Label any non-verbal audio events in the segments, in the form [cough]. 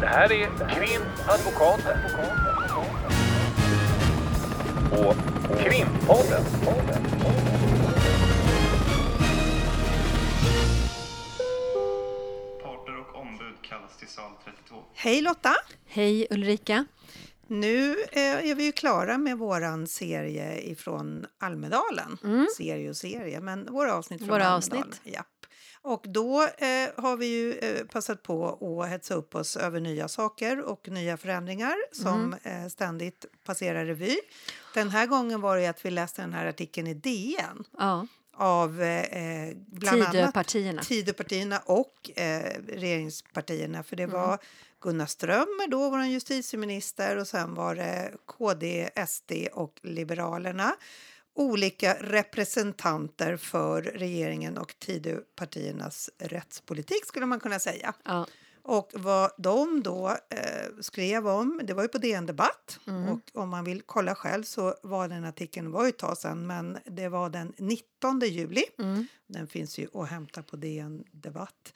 Det här är Krimadvokaten. Och Krimpodden. Parter och ombud kallas till sal 32. Hej Lotta! Hej Ulrika. Nu eh, är vi ju klara med våran serie ifrån Almedalen. Serie och serie, men våra avsnitt från Mm. Våra Almedalen. avsnitt. Japp. Och då eh, har vi ju eh, passat på att hetsa upp oss över nya saker och nya förändringar som Mm. eh, ständigt passerar revy. Den här gången var det att vi läste den här artikeln i DN Ja, av eh, bland annat Tidöpartierna. Tidöpartierna och eh, regeringspartierna. För det var Gunnar Strömmer, då vår justitieminister, och sen var det KD, SD och Liberalerna. Olika representanter för regeringen och Tidöpartiernas rättspolitik skulle man kunna säga. Ja, Och vad de då eh, skrev om, det var ju på DN Debatt och om man vill kolla själv så var den artikeln, var ju ett tag sedan, men det var den 19 juli. Den finns ju att hämta på DN Debatt.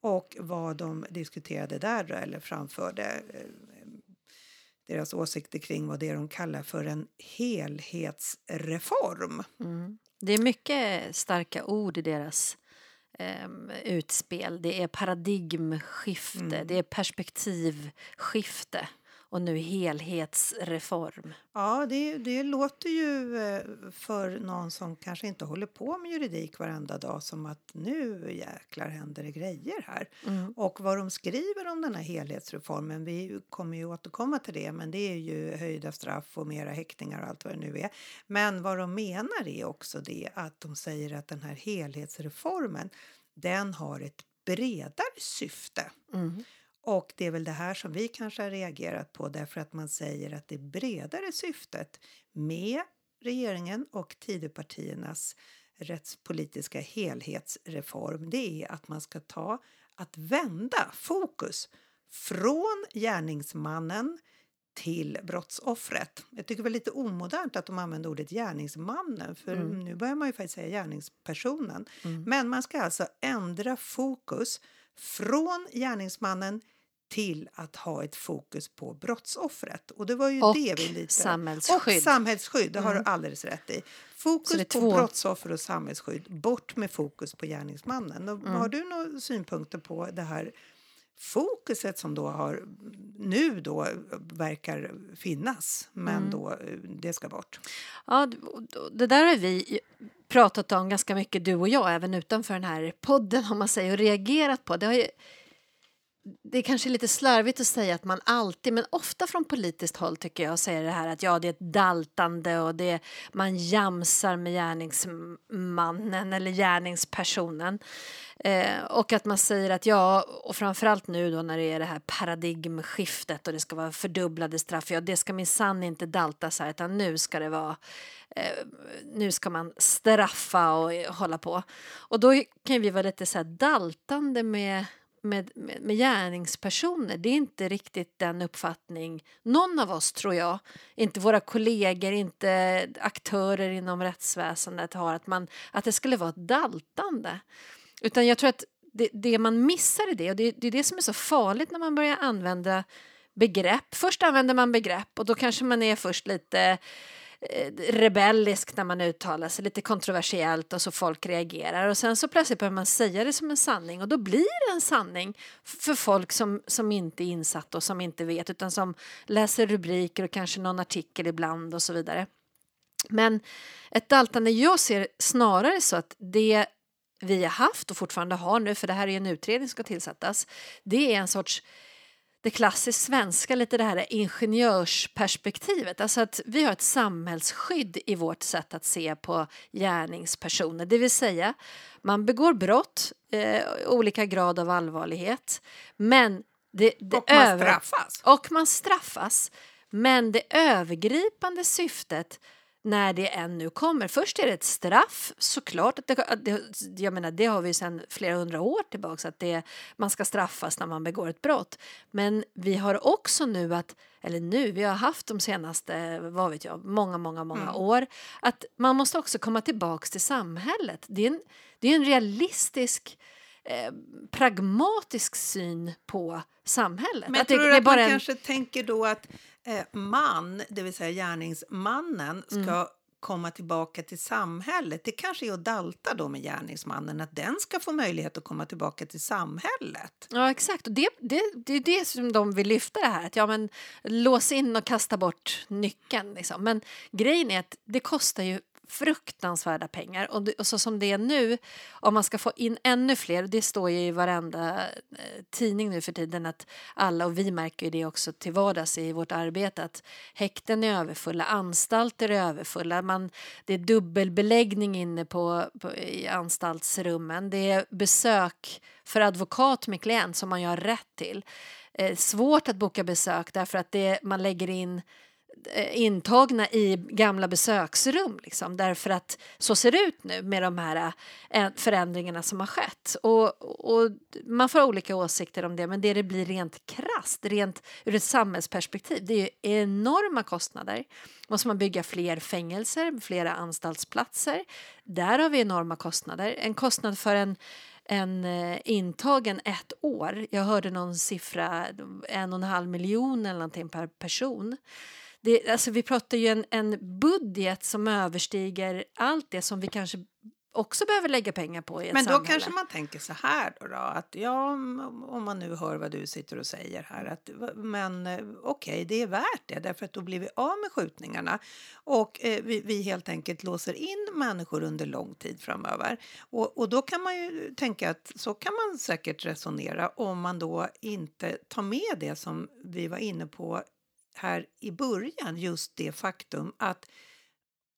Och vad de diskuterade där eller framförde eh, deras åsikter kring vad det är de kallar för en helhetsreform. det är mycket starka ord i deras em, utspel. Det är paradigmskifte, det är perspektivskifte och nu helhetsreform. Ja, det, det låter ju eh, för någon som kanske inte håller på med juridik varenda dag som att nu jäklar händer det grejer här. Och vad de skriver om den här helhetsreformen, vi kommer ju återkomma till det, men det är ju höjda straff och mera häktningar och allt vad det nu är. Men vad de menar är också det att de säger att den här helhetsreformen, den har ett bredare syfte. Och det är väl det här som vi kanske har reagerat på därför att man säger att det bredare syftet med regeringen och Tidöpartiernas rättspolitiska helhetsreform det är att man ska ta att vända fokus från gärningsmannen till brottsoffret. Jag tycker det var lite omodernt att de använde ordet gärningsmannen för nu börjar man ju faktiskt säga gärningspersonen. Men man ska alltså ändra fokus från gärningsmannen till att ha ett fokus på brottsoffret. Och det var ju Och det vi lite... samhällsskydd. Och samhällsskydd, det har du alldeles rätt i. Fokus på två- brottsoffer och samhällsskydd, bort med fokus på gärningsmannen. Och Har du några synpunkter på det här fokuset som då har nu då verkar finnas, men då eh, det ska bort? Ja, det där har vi pratat om ganska mycket, du och jag, även utanför den här podden om man säger, och reagerat på. Det, har ju, det är kanske lite slarvigt att säga att man alltid, men ofta från politiskt håll tycker jag, säger det här att ja, det är ett daltande och det, man jamsar med gärningsmannen eller gärningspersonen. Eh, och att man säger att ja, och framförallt nu då när det är det här paradigmskiftet och det ska vara fördubblade straff, ja det ska minsann inte daltas här utan nu ska det vara eh, nu ska man straffa och hålla på. Och då kan vi vara lite så här daltande med med, med, med gärningspersoner. Det är inte riktigt den uppfattning någon av oss, tror jag, inte våra kollegor, inte aktörer inom rättsväsendet har, att, man, att det skulle vara ett daltande. Utan jag tror att det, det man missar i det, och det, det är det som är så farligt när man börjar använda begrepp. Först använder man begrepp och då kanske man är först lite rebelliskt rebellisk när man uttalar sig, lite kontroversiellt och så folk reagerar och sen så plötsligt börjar man säga det som en sanning och då blir det en sanning för folk som, som inte är insatta och som inte vet utan som läser rubriker och kanske någon artikel ibland och så vidare. Men ett daltande jag ser snarare så att det vi har haft och fortfarande har nu, för det här är ju en utredning som ska tillsättas, det är en sorts det klassiskt svenska, lite det här ingenjörsperspektivet. Alltså att vi har ett samhällsskydd i vårt sätt att se på gärningspersoner. Det vill säga, man begår brott, eh, olika grad av allvarlighet, men det, det Och man straffas. Och man straffas. Men det övergripande syftet när det än nu kommer. Först är det ett straff, såklart. Att det, att det, jag menar, det har vi sedan flera hundra år tillbaka, att det, man ska straffas när man begår ett brott. Men vi har också nu att, eller nu, vi har haft de senaste, vad vet jag, många, många, många år, att man måste också komma tillbaks till samhället. Det är en, det är en realistisk eh, pragmatisk syn på samhället. Men att tror det du att man en, kanske tänker då att eh, man, det vill säga gärningsmannen, ska Mm. komma tillbaka till samhället? Det kanske är att dalta då med gärningsmannen, att den ska få möjlighet att komma tillbaka till samhället. Ja, exakt. Och det, det, det är det som de vill lyfta det här. Att ja, men, lås in och kasta bort nyckeln. Liksom. Men grejen är att det kostar ju fruktansvärda pengar. Och, det, och så som det är nu, om man ska få in ännu fler, det står ju i varenda eh, tidning nu för tiden att alla, och vi märker ju det också till vardags i vårt arbete, att häkten är överfulla, anstalter är överfulla, man, det är dubbelbeläggning inne på, på, i anstaltsrummen, det är besök för advokat med klient som man ju har rätt till. Eh, svårt att boka besök därför att det, man lägger in Eh, intagna i gamla besöksrum liksom, därför att så ser det ut nu med de här eh, förändringarna som har skett. Och, och man får ha olika åsikter om det men det det blir rent krasst, rent ur ett samhällsperspektiv, det är ju enorma kostnader. Måste man bygga fler fängelser, flera anstaltsplatser, där har vi enorma kostnader. En kostnad för en en eh, intagen ett år. Jag hörde någon siffra, en och en halv miljon eller någonting per person. Det, alltså vi pratar ju en, en budget som överstiger allt det som vi kanske också behöver lägga pengar på i ett Men då samhälle. kanske man tänker så här då, då att ja, om man nu hör vad du sitter och säger här, att men eh, okej, det är värt det därför att då blir vi av med skjutningarna och eh, vi, vi helt enkelt låser in människor under lång tid framöver. Och, och då kan man ju tänka att så kan man säkert resonera om man då inte tar med det som vi var inne på här i början, just det faktum att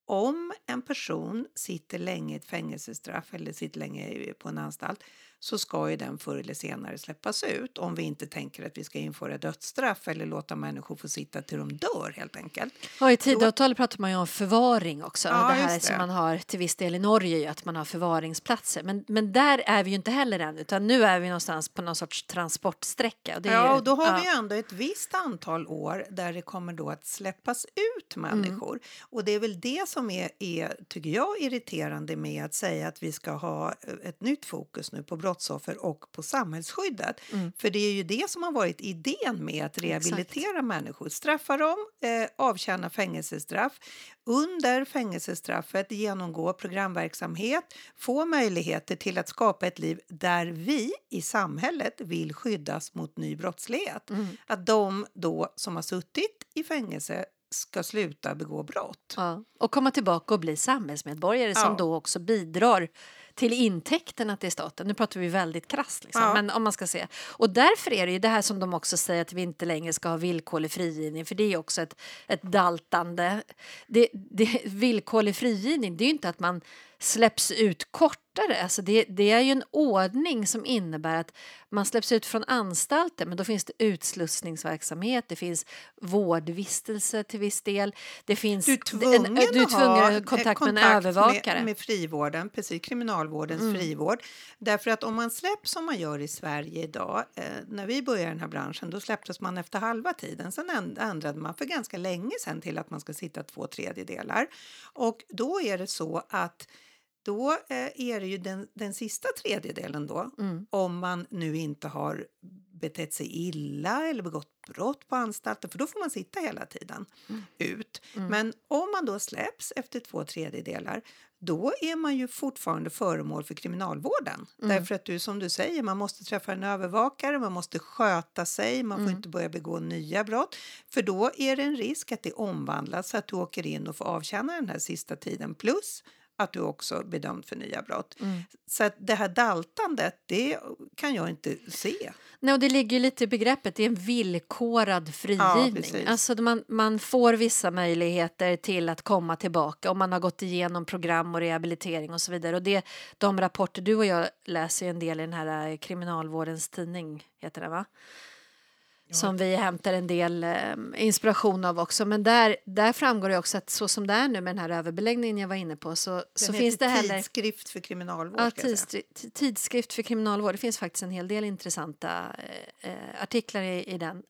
om en person sitter länge i ett fängelsestraff eller sitter länge på en anstalt så ska ju den förr eller senare släppas ut om vi inte tänker att vi ska införa dödsstraff eller låta människor få sitta till de dör helt enkelt. Ja, I Tidöavtalet pratar man ju om förvaring också. Ja, det här det. som man har till viss del i Norge, ju, att man har förvaringsplatser. Men, men där är vi ju inte heller än, utan nu är vi någonstans på någon sorts transportsträcka. Ja, ju- och då har ja. vi ju ändå ett visst antal år där det kommer då att släppas ut Mm. människor. Och det är väl det som är, är, tycker jag, irriterande med att säga att vi ska ha ett nytt fokus nu på brottsoffer och på samhällsskyddet. Mm. För det är ju det som har varit idén med att rehabilitera människor. Straffa dem, eh, avtjäna fängelsestraff. Under fängelsestraffet genomgå programverksamhet, få möjligheter till att skapa ett liv där vi i samhället vill skyddas mot ny brottslighet. Mm. Att de då som har suttit i fängelse ska sluta begå brott. Ja, och komma tillbaka och bli samhällsmedborgare som Ja. då också bidrar till intäkterna till staten. Nu pratar vi väldigt krasst, liksom. Ja. men om man ska se. Och därför är det ju det här som de också säger att vi inte längre ska ha villkorlig frigivning, för det är också ett, ett daltande. Det, det, villkorlig frigivning, det är ju inte att man släpps ut kortare. Alltså det, det är ju en ordning som innebär att man släpps ut från anstalter men då finns det utslussningsverksamhet, det finns vårdvistelse till viss del. Det finns Du är en- tvungen, du är tvungen att ha kontakt med en övervakare. Med, med frivården, precis kriminalvårdens frivård. Därför att om man släpps som man gör i Sverige idag, eh, när vi började i den här branschen, då släpptes man efter halva tiden. Sen änd- ändrade man för ganska länge sedan till att man ska sitta två tredjedelar. Och då är det så att då eh, är det ju den, den sista tredjedelen då, Mm. om man nu inte har betett sig illa eller begått brott på anstalten, för då får man sitta hela tiden ut. Men om man då släpps efter två tredjedelar, då är man ju fortfarande föremål för kriminalvården. Därför att du, som du säger, man måste träffa en övervakare, man måste sköta sig, man får inte börja begå nya brott. För då är det en risk att det omvandlas så att du åker in och får avtjäna den här sista tiden. Plus att du också bedömd för nya brott. Så att det här daltandet, det kan jag inte se. Nej, och det ligger lite i begreppet, det är en villkorad frigivning. precis. alltså man, man får vissa möjligheter till att komma tillbaka om man har gått igenom program och rehabilitering och så vidare. Och det, de rapporter du och jag läser en del i den här eh, kriminalvårdens tidning, heter det va? Som vi hämtar en del eh, inspiration av också. Men där, där framgår det också att så som det är nu med den här överbeläggningen jag var inne på så, Den så finns det heller... Tidskrift för kriminalvård. Ja, tids, tidskrift för kriminalvård. Det finns faktiskt en hel del intressanta eh, eh, artiklar i, i den.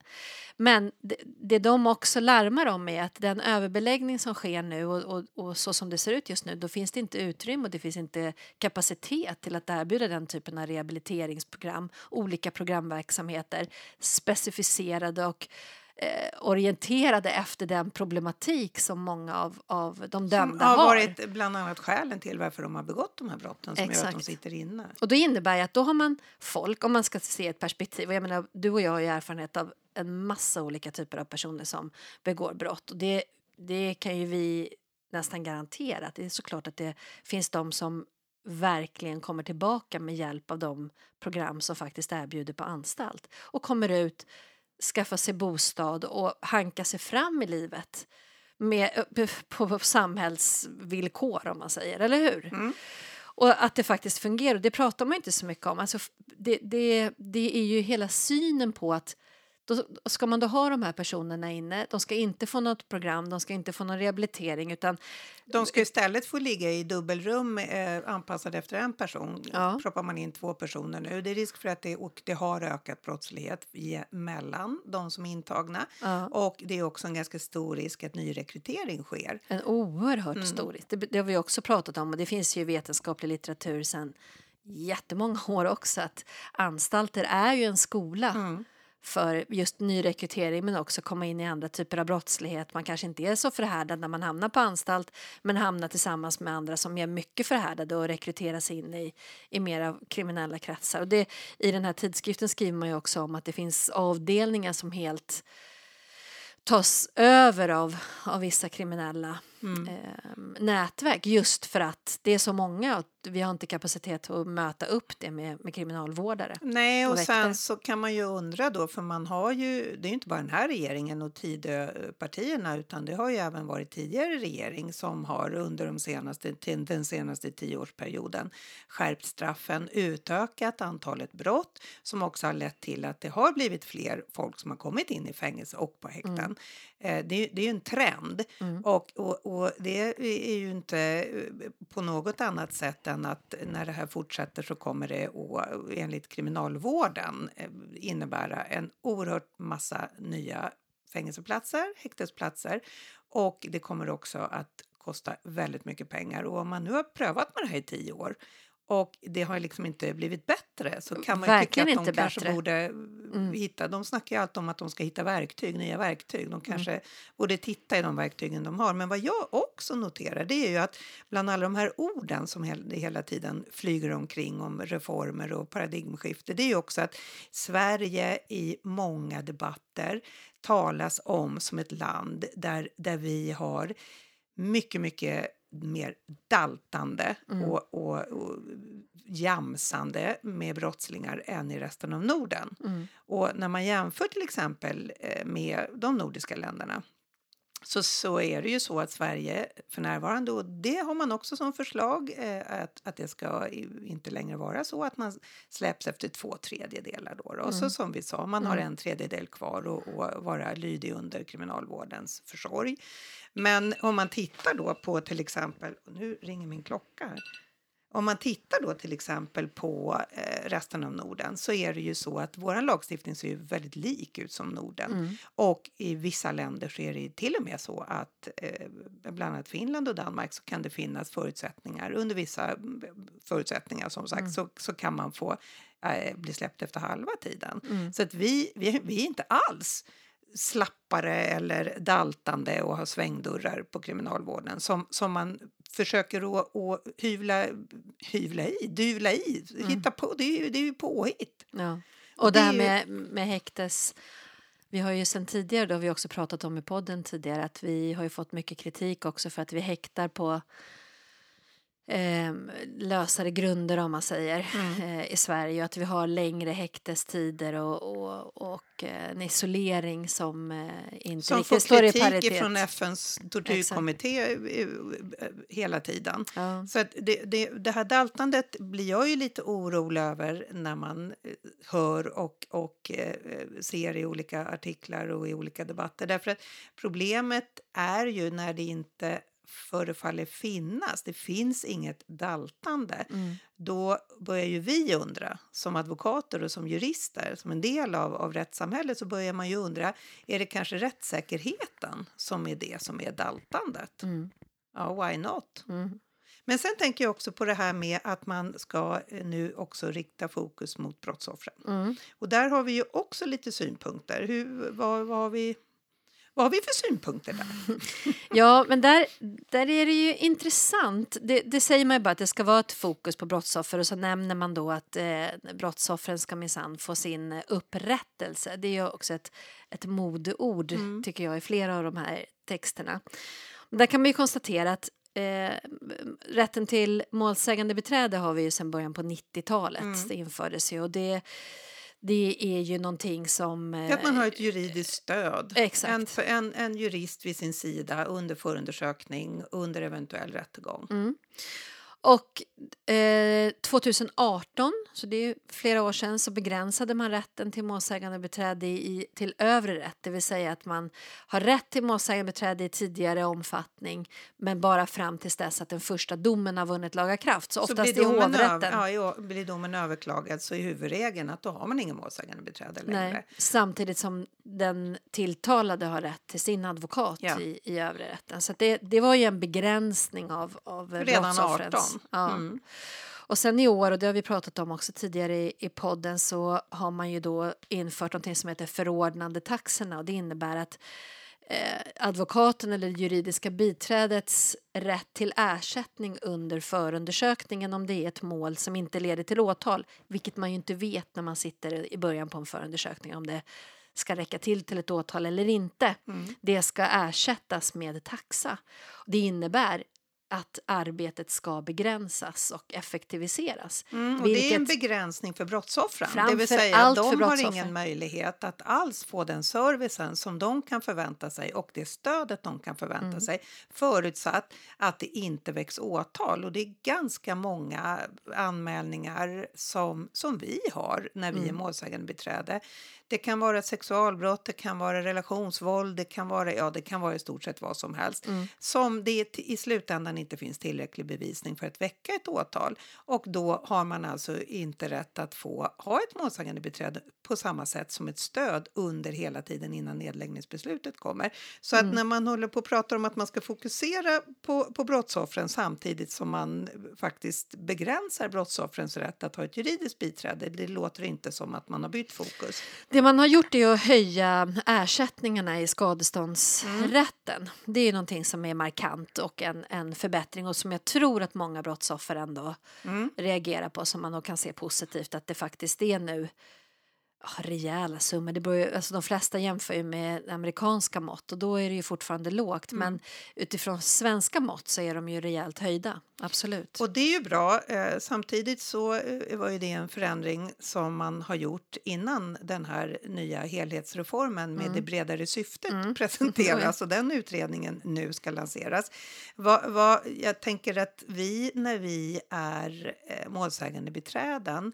Men det, det de också larmar om är att den överbeläggning som sker nu och, och, och så som det ser ut just nu, då finns det inte utrymme och det finns inte kapacitet till att erbjuda den typen av rehabiliteringsprogram, olika programverksamheter, specificerade och eh, orienterade efter den problematik som många av, av de Som dömda har har. varit bland annat skälen till varför de har begått de här brotten som gör att de Exakt. sitter inne. Och då innebär det att då har man folk, om man ska se ett perspektiv, och jag menar du och jag har ju erfarenhet av en massa olika typer av personer som begår brott och det, det kan ju vi nästan garantera att det är såklart att det finns de som verkligen kommer tillbaka med hjälp av de program som faktiskt erbjuder på anstalt och kommer ut, skaffar sig bostad och hankar sig fram i livet med, på samhällsvillkor om man säger, eller hur? Och att det faktiskt fungerar, det pratar man inte så mycket om. Alltså, det, det, det är ju hela synen på att då ska man då ha de här personerna inne, de ska inte få något program, de ska inte få någon rehabilitering utan De ska istället få ligga i dubbelrum eh, anpassade efter en person. Ja. Proppar man in två personer nu. Det är risk för att det, och det har ökat brottslighet mellan de som är intagna. Ja. Och det är också en ganska stor risk att nyrekrytering sker. en oerhört stor risk. Det, det har vi också pratat om och det finns ju vetenskaplig litteratur sedan jättemånga år också att anstalter är ju en skola för just nyrekrytering men också komma in i andra typer av brottslighet. Man kanske inte är så förhärdad när man hamnar på anstalt men hamnar tillsammans med andra som är mycket förhärdade och rekryteras in i, i mer av kriminella kretsar. Och det, I den här tidskriften skriver man ju också om att det finns avdelningar som helt tas över av, av vissa kriminella eh, nätverk just för att det är så många och vi har inte kapacitet att möta upp det med, med kriminalvårdare. Nej, och sen så kan man ju undra då, för man har ju, det är ju inte bara den här regeringen och Tidöpartierna, utan det har ju även varit tidigare regering som har under de senaste, den senaste tioårsperioden skärpt straffen, utökat antalet brott som också har lett till att det har blivit fler folk som har kommit in i fängelse och på häkten. Eh, Det, är- det är ju en trend och, och, och det är ju inte eh, på något annat sätt än att när det här fortsätter så kommer det att, eh, enligt kriminalvården eh, innebära en oerhört massa nya fängelseplatser, häktesplatser och det kommer också att kosta väldigt mycket pengar. Och om man nu har prövat med det här i tio år och det har liksom inte blivit bättre så kan man ju tycka Verkligen att de kanske bättre. borde hitta, de snackar ju alltid om att de ska hitta verktyg, nya verktyg. De kanske borde titta i de verktygen de har. Men vad jag också noterar det är ju att bland alla de här orden som hel- hela tiden flyger omkring om reformer och paradigmskifte, det är ju också att Sverige i många debatter talas om som ett land där, där vi har mycket, mycket mer daltande och, och, och jamsande med brottslingar än i resten av Norden. Och när man jämför till exempel eh, med de nordiska länderna så, så är det ju så att Sverige för närvarande, och det har man också som förslag, eh, att, att det ska inte längre vara så att man släpps efter två tredjedelar. Då, då. Och så som vi sa, man har en tredjedel kvar och, och vara lydig under kriminalvårdens försorg. Men om man tittar då på till exempel, nu ringer min klocka här. Om man tittar då till exempel på eh, resten av Norden så är det ju så att vår lagstiftning ser ju väldigt lik ut som Norden. Och i vissa länder så är det till och med så att eh, bland annat Finland och Danmark så kan det finnas förutsättningar. Under vissa mm, förutsättningar som sagt så, så kan man få eh, bli släppt efter halva tiden. Så att vi, vi, vi är inte alls slappare eller daltande och ha svängdörrar på kriminalvården som, som man försöker att, att hyvla, hyvla i, duvla i, hitta på. Det är ju, det är ju påhitt. Ja. Och Och det det är här ju- med, med häktes... Vi har ju sen tidigare, då har vi också pratat om i podden tidigare, att vi har ju fått mycket kritik också för att vi häktar på eh, lösare grunder om man säger Mm. eh, i Sverige och att vi har längre häktestider och, och, och eh, en isolering som eh, inte Som riktigt får står i kritik paritet. från FNs tortyrkommitté hela tiden. Ja. Så det, det, det här daltandet blir jag ju lite orolig över när man hör och, och ser i olika artiklar och i olika debatter. Därför att problemet är ju när det inte förefaller finnas, det finns inget daltande. Mm. Då börjar ju vi undra, som advokater och som jurister, som en del av, av rättssamhället, så börjar man ju undra, är det kanske rättssäkerheten som är det som är daltandet? Mm. Ja, why not? Mm. Men sen tänker jag också på det här med att man ska eh, nu också rikta fokus mot brottsoffren. Mm. Och där har vi ju också lite synpunkter. Hur, vad, vad, har vi, vad har vi för synpunkter där? [laughs] Ja, men där, där är det ju intressant. Det, det säger man ju bara att det ska vara ett fokus på brottsoffer och så nämner man då att eh, brottsoffren ska minsann få sin upprättelse. Det är ju också ett, ett modeord tycker jag i flera av de här texterna. Där kan man ju konstatera att eh, rätten till målsägande beträde har vi ju sedan början på 90-talet. Det infördes ju och det, det är ju någonting som... Att man eh, har ett juridiskt stöd. Exakt. En, en, en jurist vid sin sida under förundersökning, under eventuell rättegång. Mm. Och eh, 2018, så det är flera år sedan, så begränsade man rätten till målsägandebiträde i, till övre rätt. Det vill säga att man har rätt till målsägandebiträde i tidigare omfattning men bara fram tills dess att den första domen har vunnit laga kraft. Så, Så oftast i blir domen, hovrätten. över, ja, blir domen överklagad så är huvudregeln att då har man ingen målsägandebiträde längre. Nej, samtidigt som den tilltalade har rätt till sin advokat Ja. i, i övre rätten. Så det, det var ju en begränsning av, av Redan brottsoffrens... 18. Ja. Mm. Och sen i år, och det har vi pratat om också tidigare i, i podden, så har man ju då infört något som heter förordnandetaxorna och det innebär att eh, advokaten eller juridiska biträdets rätt till ersättning under förundersökningen om det är ett mål som inte leder till åtal, vilket man ju inte vet när man sitter i början på en förundersökning om det ska räcka till till ett åtal eller inte. Det ska ersättas med taxa. Det innebär att arbetet ska begränsas och effektiviseras. Mm, och det är en begränsning för brottsoffren. det vill säga allt de har ingen möjlighet att alls få den servicen som de kan förvänta sig och det stödet de kan förvänta Mm. sig förutsatt att det inte väcks åtal. Och det är ganska många anmälningar som, som vi har när Mm. vi är målsägandebiträde. Det kan vara sexualbrott, det kan vara relationsvåld, det kan vara, ja, det kan vara i stort sett vad som helst. Mm. Som det i slutändan inte finns tillräcklig bevisning för att väcka ett åtal. Och då har man alltså inte rätt att få ha ett målsägandebiträde på samma sätt som ett stöd under hela tiden innan nedläggningsbeslutet kommer. Så att när man håller på och pratar om att man ska fokusera på, på brottsoffren samtidigt som man faktiskt begränsar brottsoffrens rätt att ha ett juridiskt biträde, det låter inte som att man har bytt fokus. Det man har gjort är att höja ersättningarna i skadeståndsrätten. Det är någonting som är markant och en, en förbättring och som jag tror att många brottsoffer ändå reagerar på som man då kan se positivt att det faktiskt är nu rejäla summor. Det beror alltså de flesta jämför ju med amerikanska mått och då är det ju fortfarande lågt men utifrån svenska mått så är de ju rejält höjda. Absolut. Och det är ju bra. Eh, samtidigt så eh, var ju det en förändring som man har gjort innan den här nya helhetsreformen med det bredare syftet presenteras [laughs] och den utredningen nu ska lanseras. Vad, vad, jag tänker att vi när vi är eh, målsägande beträden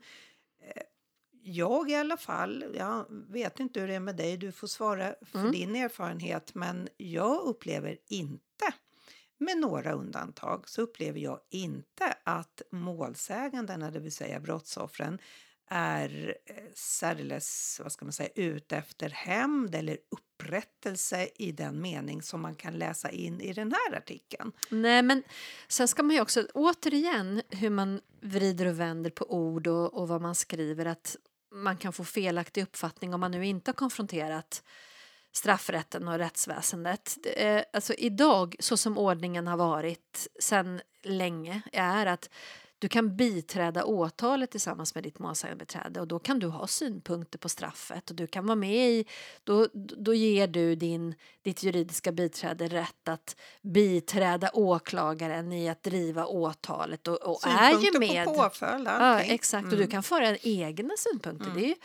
jag i alla fall, jag vet inte hur det är med dig, du får svara för din erfarenhet, men jag upplever inte, med några undantag, så upplever jag inte att målsägandena, det vill säga brottsoffren, är eh, särdeles, vad ska man säga, ute efter hämnd eller upprättelse i den mening som man kan läsa in i den här artikeln. Nej, men sen ska man ju också, återigen, hur man vrider och vänder på ord och, och vad man skriver, att man kan få felaktig uppfattning om man nu inte har konfronterat straffrätten och rättsväsendet. Eh, alltså idag, så som ordningen har varit sedan länge, är att du kan biträda åtalet tillsammans med ditt målsägandebiträde och då kan du ha synpunkter på straffet och du kan vara med i, då, då ger du din, ditt juridiska biträde rätt att biträda åklagaren i att driva åtalet och, och är ju Synpunkter med. på påföljd, Ja, exakt, och du kan föra egna synpunkter. Det är ju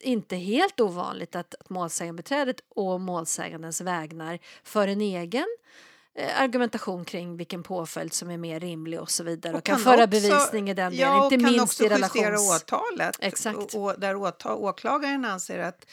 inte helt ovanligt att, målsägandebiträdet och målsägandens vägnar för en egen argumentation kring vilken påföljd som är mer rimlig och så vidare och, kan, föra också- bevisning i den delen, ja, och inte kan minst också i justera relations... åtalet. Exakt. Och, och där åklagaren anser att eh,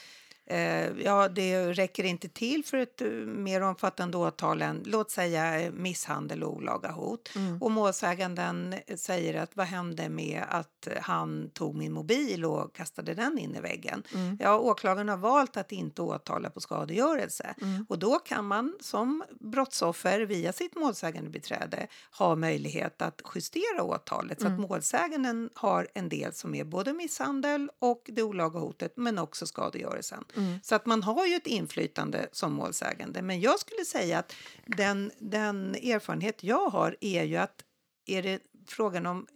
ja, det räcker inte till för ett eh, mer omfattande åtal än låt säga eh, misshandel och olaga hot. Mm. Och målsäganden säger att vad hände med att han tog min mobil och kastade den in i väggen? Mm. Ja, åklagaren har valt att inte åtala på skadegörelse Mm. och då kan man som brottsoffer via sitt målsägandebiträde ha möjlighet att justera åtalet så att Mm. målsäganden har en del som är både misshandel och det olaga hotet men också skadegörelsen. Mm. Så att man har ju ett inflytande som målsägande. Men jag skulle säga att den, den erfarenhet jag har är ju att är det frågan om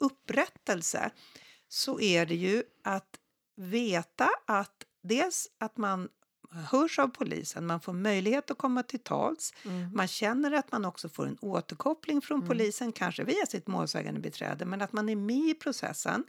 upprättelse så är det ju att veta att dels att man hörs av polisen, man får möjlighet att komma till tals. Mm. Man känner att man också får en återkoppling från polisen, kanske via sitt målsägandebiträde, men att man är med i processen.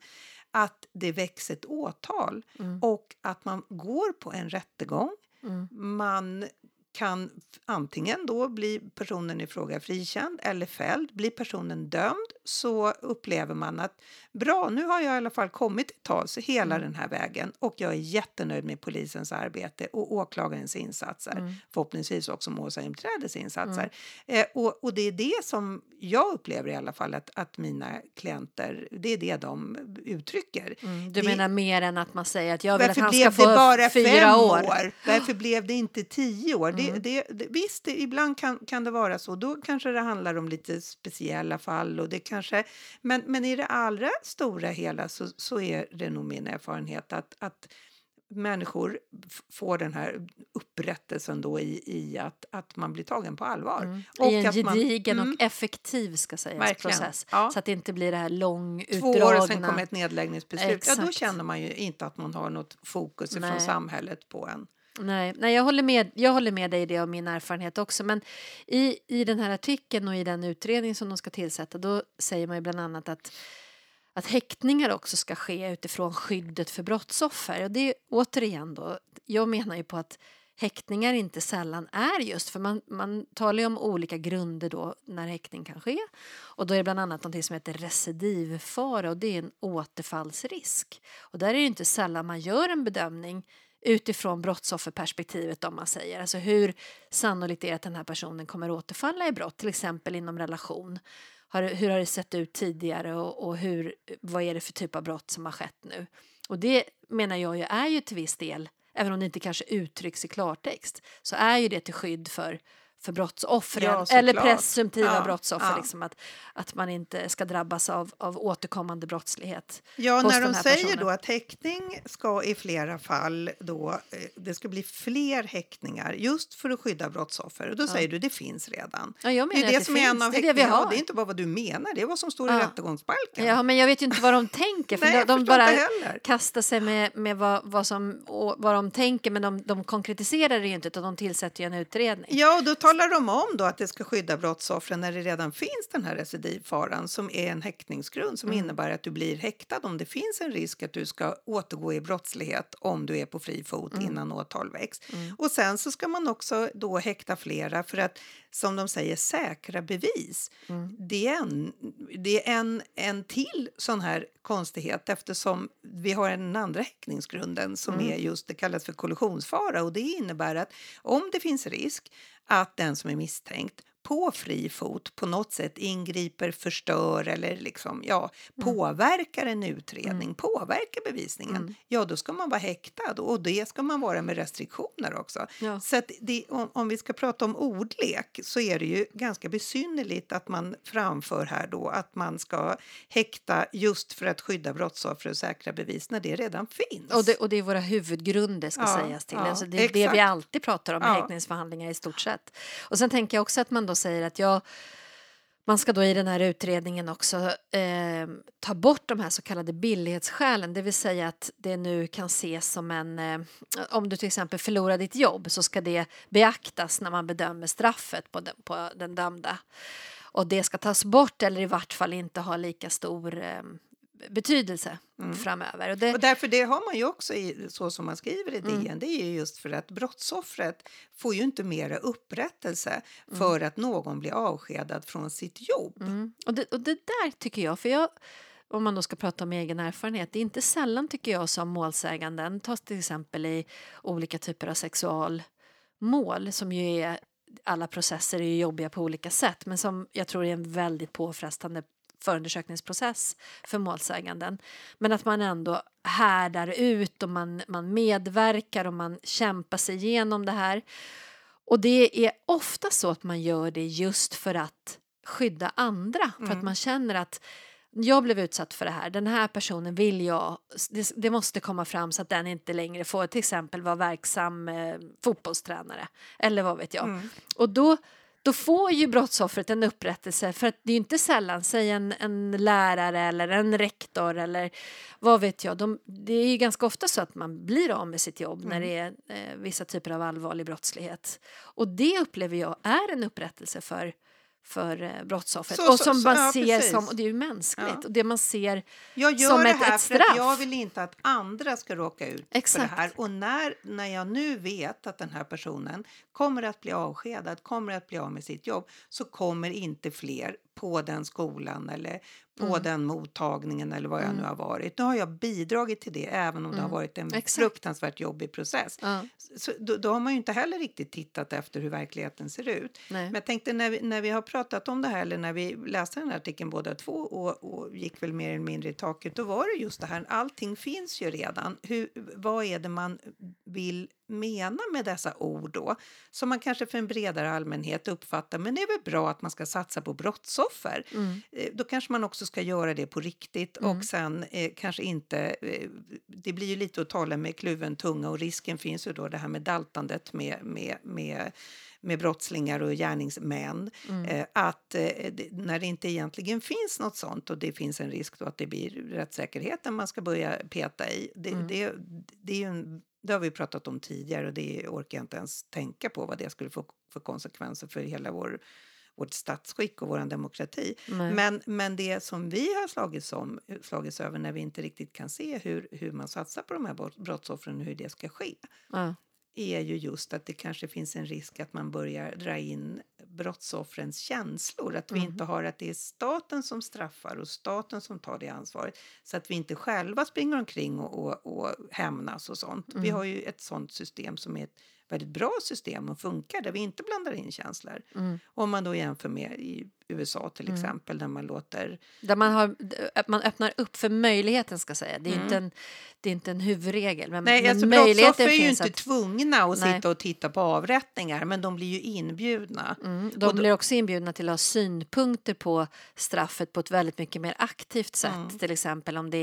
Att det väcks ett åtal Mm. och att man går på en rättegång. Mm. Man kan antingen då bli personen i fråga frikänd eller fälld. Blir personen dömd så upplever man att bra, nu har jag i alla fall kommit till tals hela Mm. den här vägen och jag är jättenöjd med polisens arbete och åklagarens insatser. Mm. Förhoppningsvis också målsägandebiträdets insatser. Eh, och, och det är det som jag upplever i alla fall att, att mina klienter, det är det de uttrycker. Mm. Du Det- menar mer än att man säger att jag vill att han ska få det bara fyra fem år? år? Varför blev det inte tio år? Mm. Det, det, det, visst, det, ibland kan, kan det vara så. Då kanske det handlar om lite speciella fall. Och det kanske, men, men i det allra stora hela så, så är det nog min erfarenhet att, att människor får den här upprättelsen då i, i att, att man blir tagen på allvar. Mm. Och I en att man- gedigen Mm. och effektiv ska sägas, Verkligen. process. Ja. Så att det inte blir det här lång, Två år och sen kommer ett nedläggningsbeslut. Ja, då känner man ju inte att man har något fokus Nej. från samhället på en. Nej, nej jag, håller med, jag håller med dig i det av min erfarenhet också. Men i, i den här artikeln och i den utredning som de ska tillsätta då säger man ju bland annat att, att häktningar också ska ske utifrån skyddet för brottsoffer. Och det är återigen då, jag menar ju på att häktningar inte sällan är just för man, man talar ju om olika grunder då när häktning kan ske. Och då är det bland annat något som heter recidivfara och det är en återfallsrisk. Och där är det inte sällan man gör en bedömning utifrån brottsofferperspektivet om man säger. Alltså hur sannolikt är det att den här personen kommer återfalla i brott, till exempel inom relation. Har, hur har det sett ut tidigare och, och hur, vad är det för typ av brott som har skett nu? Och det menar jag ju är ju till viss del, även om det inte kanske uttrycks i klartext, så är ju det till skydd för för brottsoffren Ja, eller presumtiva Ja, brottsoffer. ja. Liksom att, att man inte ska drabbas av, av återkommande brottslighet. Ja, när de säger personen. då att häktning ska i flera fall då, eh, det ska bli fler häktningar just för att skydda brottsoffer. Och då säger du det finns redan. Det är det, att som är en finns. av Det är det. Det är inte bara vad du menar, det är vad som står i rättegångsbalken. Ja, men jag vet ju inte vad de tänker. För Nej, de, de bara kastar sig med, med vad, vad, som, vad de tänker men de, de konkretiserar det ju inte utan de tillsätter ju en utredning. Ja, och då talar de om då att det ska skydda brottsoffren när det redan finns den här recidivfaran som är en häktningsgrund som Mm. innebär att du blir häktad om det finns en risk att du ska återgå i brottslighet om du är på fri fot Mm. innan åtal väcks. Och sen så ska man också då häkta flera för att som de säger säkra bevis. Mm. Det är, en, det är en, en till sån här konstighet eftersom vi har en andra häktningsgrunden som Mm. är just det kallas för kollisionsfara och det innebär att om det finns risk att den som är misstänkt på fri fot på något sätt ingriper, förstör eller liksom, ja, Mm. påverkar en utredning, påverkar bevisningen, ja då ska man vara häktad och det ska man vara med restriktioner också. Ja. Så det, om, om vi ska prata om ordlek så är det ju ganska besynnerligt att man framför här då att man ska häkta just för att skydda brottsoffer och säkra bevis när det redan finns. Och det, och det är våra huvudgrunder ska Ja, sägas till. ja, alltså det är det vi alltid pratar om i Ja. häktningsförhandlingar i stort sett. Och sen tänker jag också att man då säger att jag man ska då i den här utredningen också eh, ta bort de här så kallade billighetsskälen, det vill säga att det nu kan ses som en... Eh, om du till exempel förlorar ditt jobb så ska det beaktas när man bedömer straffet på den, på den dömda. Och det ska tas bort eller i vart fall inte ha lika stor eh, betydelse mm. framöver. Och, det... och därför det har man ju också i, så som man skriver i DN, mm. det är ju just för att brottsoffret får ju inte mera upprättelse mm. för att någon blir avskedad från sitt jobb. Mm. Och, det, och det där tycker jag, för jag om man då ska prata om egen erfarenhet, det är inte sällan tycker jag som målsäganden tas till exempel i olika typer av sexualmål som ju är alla processer är ju jobbiga på olika sätt men som jag tror är en väldigt påfrestande förundersökningsprocess för målsäganden. Men att man ändå härdar ut och man, man medverkar och man kämpar sig igenom det här. Och det är ofta så att man gör det just för att skydda andra, för mm. att man känner att jag blev utsatt för det här, den här personen vill jag, det, det, måste komma fram så att den inte längre får till exempel vara verksam eh, fotbollstränare eller vad vet jag. Mm. Och då då får ju brottsoffret en upprättelse för att det är inte sällan, säg en, en lärare eller en rektor eller vad vet jag, de, det är ju ganska ofta så att man blir av med sitt jobb mm. när det är eh, vissa typer av allvarlig brottslighet. Och det upplever jag är en upprättelse för för eh, brottsoffret. Och som så, man ja, ser precis. som, och det är ju mänskligt, ja. och det man ser jag gör som det ett, här ett straff. För jag vill inte att andra ska råka ut Exakt. för det här. Och när, när jag nu vet att den här personen kommer att bli avskedad, kommer att bli av med sitt jobb, så kommer inte fler på den skolan eller på mm. den mottagningen eller vad jag mm. nu har varit. Nu har jag bidragit till det även om mm. det har mm. varit en Exakt. fruktansvärt jobbig process. Ja. Så, då, då, har man ju inte heller riktigt tittat efter hur verkligheten ser ut. Nej. Men jag tänkte när vi, när vi har pratat om det här eller när vi läste den här artikeln båda två och, och gick väl mer eller mindre i taket, då var det just det här, allting finns ju redan. Hur, vad är det man vill mena med dessa ord då? Som man kanske för en bredare allmänhet uppfattar, men det är väl bra att man ska satsa på brottsoffer. Mm. Eh, då kanske man också ska göra det på riktigt mm. och sen eh, kanske inte... Eh, det blir ju lite att tala med kluven tunga och risken finns ju då det här med daltandet med, med, med med brottslingar och gärningsmän. Mm. Eh, att eh, när det inte egentligen finns något sånt och det finns en risk då att det blir rättssäkerheten man ska börja peta i. Det, mm. det, det, är en, det har vi pratat om tidigare och det orkar jag inte ens tänka på vad det skulle få för konsekvenser för hela vår vårt statsskick och vår demokrati. Men, men det som vi har slagits, om, slagits över när vi inte riktigt kan se hur, hur man satsar på de här brottsoffren och hur det ska ske ja. är ju just att det kanske finns en risk att man börjar dra in brottsoffrens känslor. Att vi mm. inte har att det är staten som straffar och staten som tar det ansvaret. Så att vi inte själva springer omkring och, och, och hämnas och sånt. Mm. Vi har ju ett sånt system som är ett väldigt bra system och funkar där vi inte blandar in känslor. Mm. Om man då jämför med i USA till mm. exempel där man låter... Där man, har, man öppnar upp för möjligheten ska säga. Det är, mm. inte, en, det är inte en huvudregel. Men, Nej, men alltså, möjligheten är ju inte att... tvungna att Nej. sitta och titta på avrättningar men de blir ju inbjudna. Mm. De och blir också inbjudna till att ha synpunkter på straffet på ett väldigt mycket mer aktivt sätt. Mm. Till exempel om det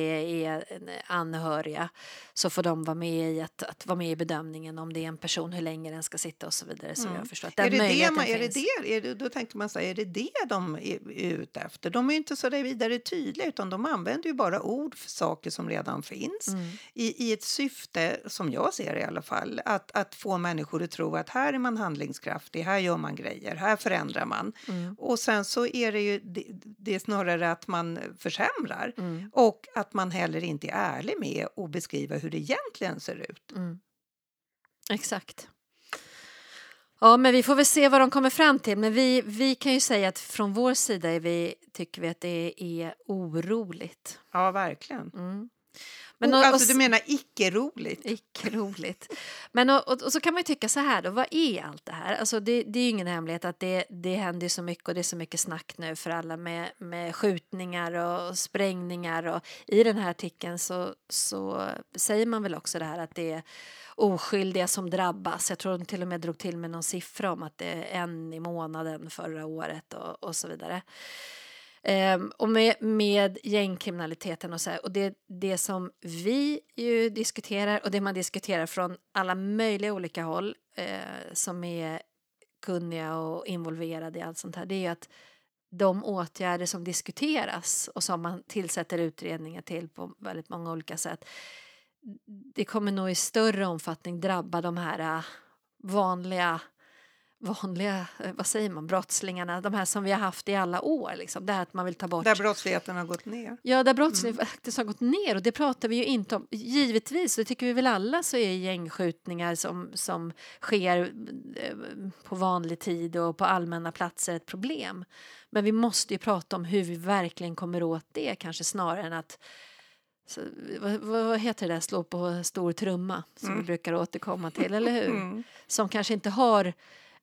är anhöriga så får de vara med i att, att vara med i bedömningen om det är en person, hur länge den ska sitta och så vidare. Så mm. jag förstår att den är det möjligheten det man, finns. Är det det, är det, då tänker man så här, är det det de är ute efter? De är inte så vidare tydliga utan de använder ju bara ord för saker som redan finns mm. i, i ett syfte, som jag ser det i alla fall, att, att få människor att tro att här är man handlingskraftig, här gör man grejer, här förändrar man. Mm. Och sen så är det ju det, det är snarare att man försämrar mm. och att man heller inte är ärlig med att beskriva hur det egentligen ser ut. Mm. Exakt. Ja, men vi får väl se vad de kommer fram till. Men vi, vi kan ju säga att från vår sida är vi, tycker vi att det är oroligt. Ja, verkligen. Mm. Men och, alltså, och, du menar icke-roligt? Icke-roligt. Men och, och, och, så kan man ju tycka så här då, vad är allt det här? Alltså det, det är ingen hemlighet att det, det händer så mycket och det är så mycket snack nu för alla med, med skjutningar och sprängningar och i den här artikeln så, så säger man väl också det här att det är oskyldiga som drabbas. Jag tror de till och med drog till med någon siffra om att det är en i månaden förra året och, och så vidare. Um, och med, med gängkriminaliteten och så här, och det, det som vi ju diskuterar och det man diskuterar från alla möjliga olika håll uh, som är kunniga och involverade i allt sånt här det är ju att de åtgärder som diskuteras och som man tillsätter utredningar till på väldigt många olika sätt det kommer nog i större omfattning drabba de här eh, vanliga vanliga, eh, vad säger man, brottslingarna, de här som vi har haft i alla år. Liksom. Det här att man vill ta bort... Där brottsligheten har gått ner. Ja, där brottsligheten mm. faktiskt har gått ner och det pratar vi ju inte om. Givetvis, det tycker vi väl alla, så är gängskjutningar som, som sker eh, på vanlig tid och på allmänna platser ett problem. Men vi måste ju prata om hur vi verkligen kommer åt det, kanske snarare än att så, vad, vad, heter det där, slå på stor trumma som mm. vi brukar återkomma till, eller hur? Mm. Som kanske inte har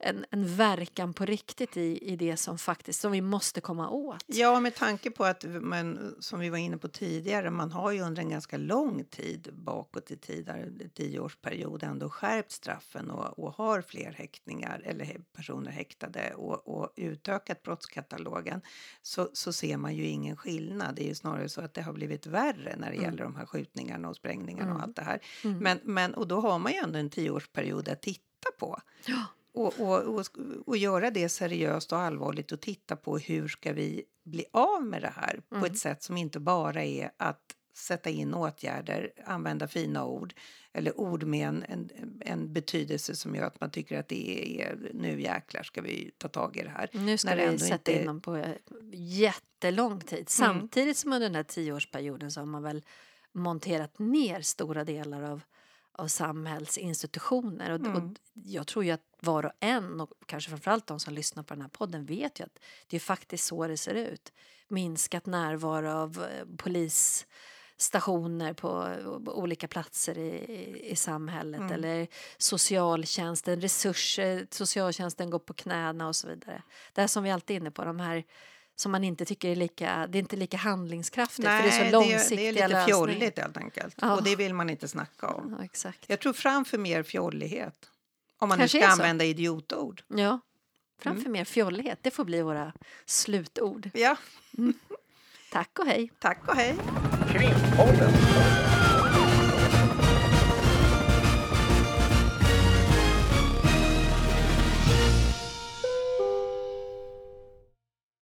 en, en verkan på riktigt i, i det som faktiskt som vi måste komma åt. Ja, med tanke på att man, som vi var inne på tidigare, man har ju under en ganska lång tid bakåt i tiden, tioårsperiod, ändå skärpt straffen och, och har fler häktningar eller personer häktade och, och utökat brottskatalogen så, så ser man ju ingen skillnad. Det är ju snarare så att det har blivit värre när det mm. gäller de här skjutningarna och sprängningarna mm. och allt det här. Mm. Men, men, och då har man ju ändå en tioårsperiod att titta på. Ja. Och, och, och, och, göra det seriöst och allvarligt och titta på hur ska vi bli av med det här mm. på ett sätt som inte bara är att sätta in åtgärder, använda fina ord eller ord med en, en, en, betydelse som gör att man tycker att det är nu jäklar ska vi ta tag i det här. Nu ska vi sätta inte... in dem på jättelång tid. Mm. Samtidigt mm. som under den här tioårsperioden så har man väl monterat ner stora delar av av samhällsinstitutioner. Och, mm. och jag tror ju att var och en, och kanske framförallt de som lyssnar på den här podden, vet ju att det är faktiskt så det ser ut. Minskat närvaro av eh, polisstationer på olika platser i, i samhället mm. eller socialtjänsten, resurser, socialtjänsten går på knäna och så vidare. Det här som vi alltid är inne på, de här som man inte tycker är lika, det är inte lika handlingskraftigt Nej, för det är så långsiktiga det är, det är lite fjolligt helt enkelt. Ja. Och det vill man inte snacka om. Ja, exakt. Jag tror framför mer fjollighet. Om man Kanske nu ska använda idiotord. Ja, framför mm. mer fjollighet. Det får bli våra slutord. Ja. Mm. Tack och hej. Tack och hej. Krimpodden.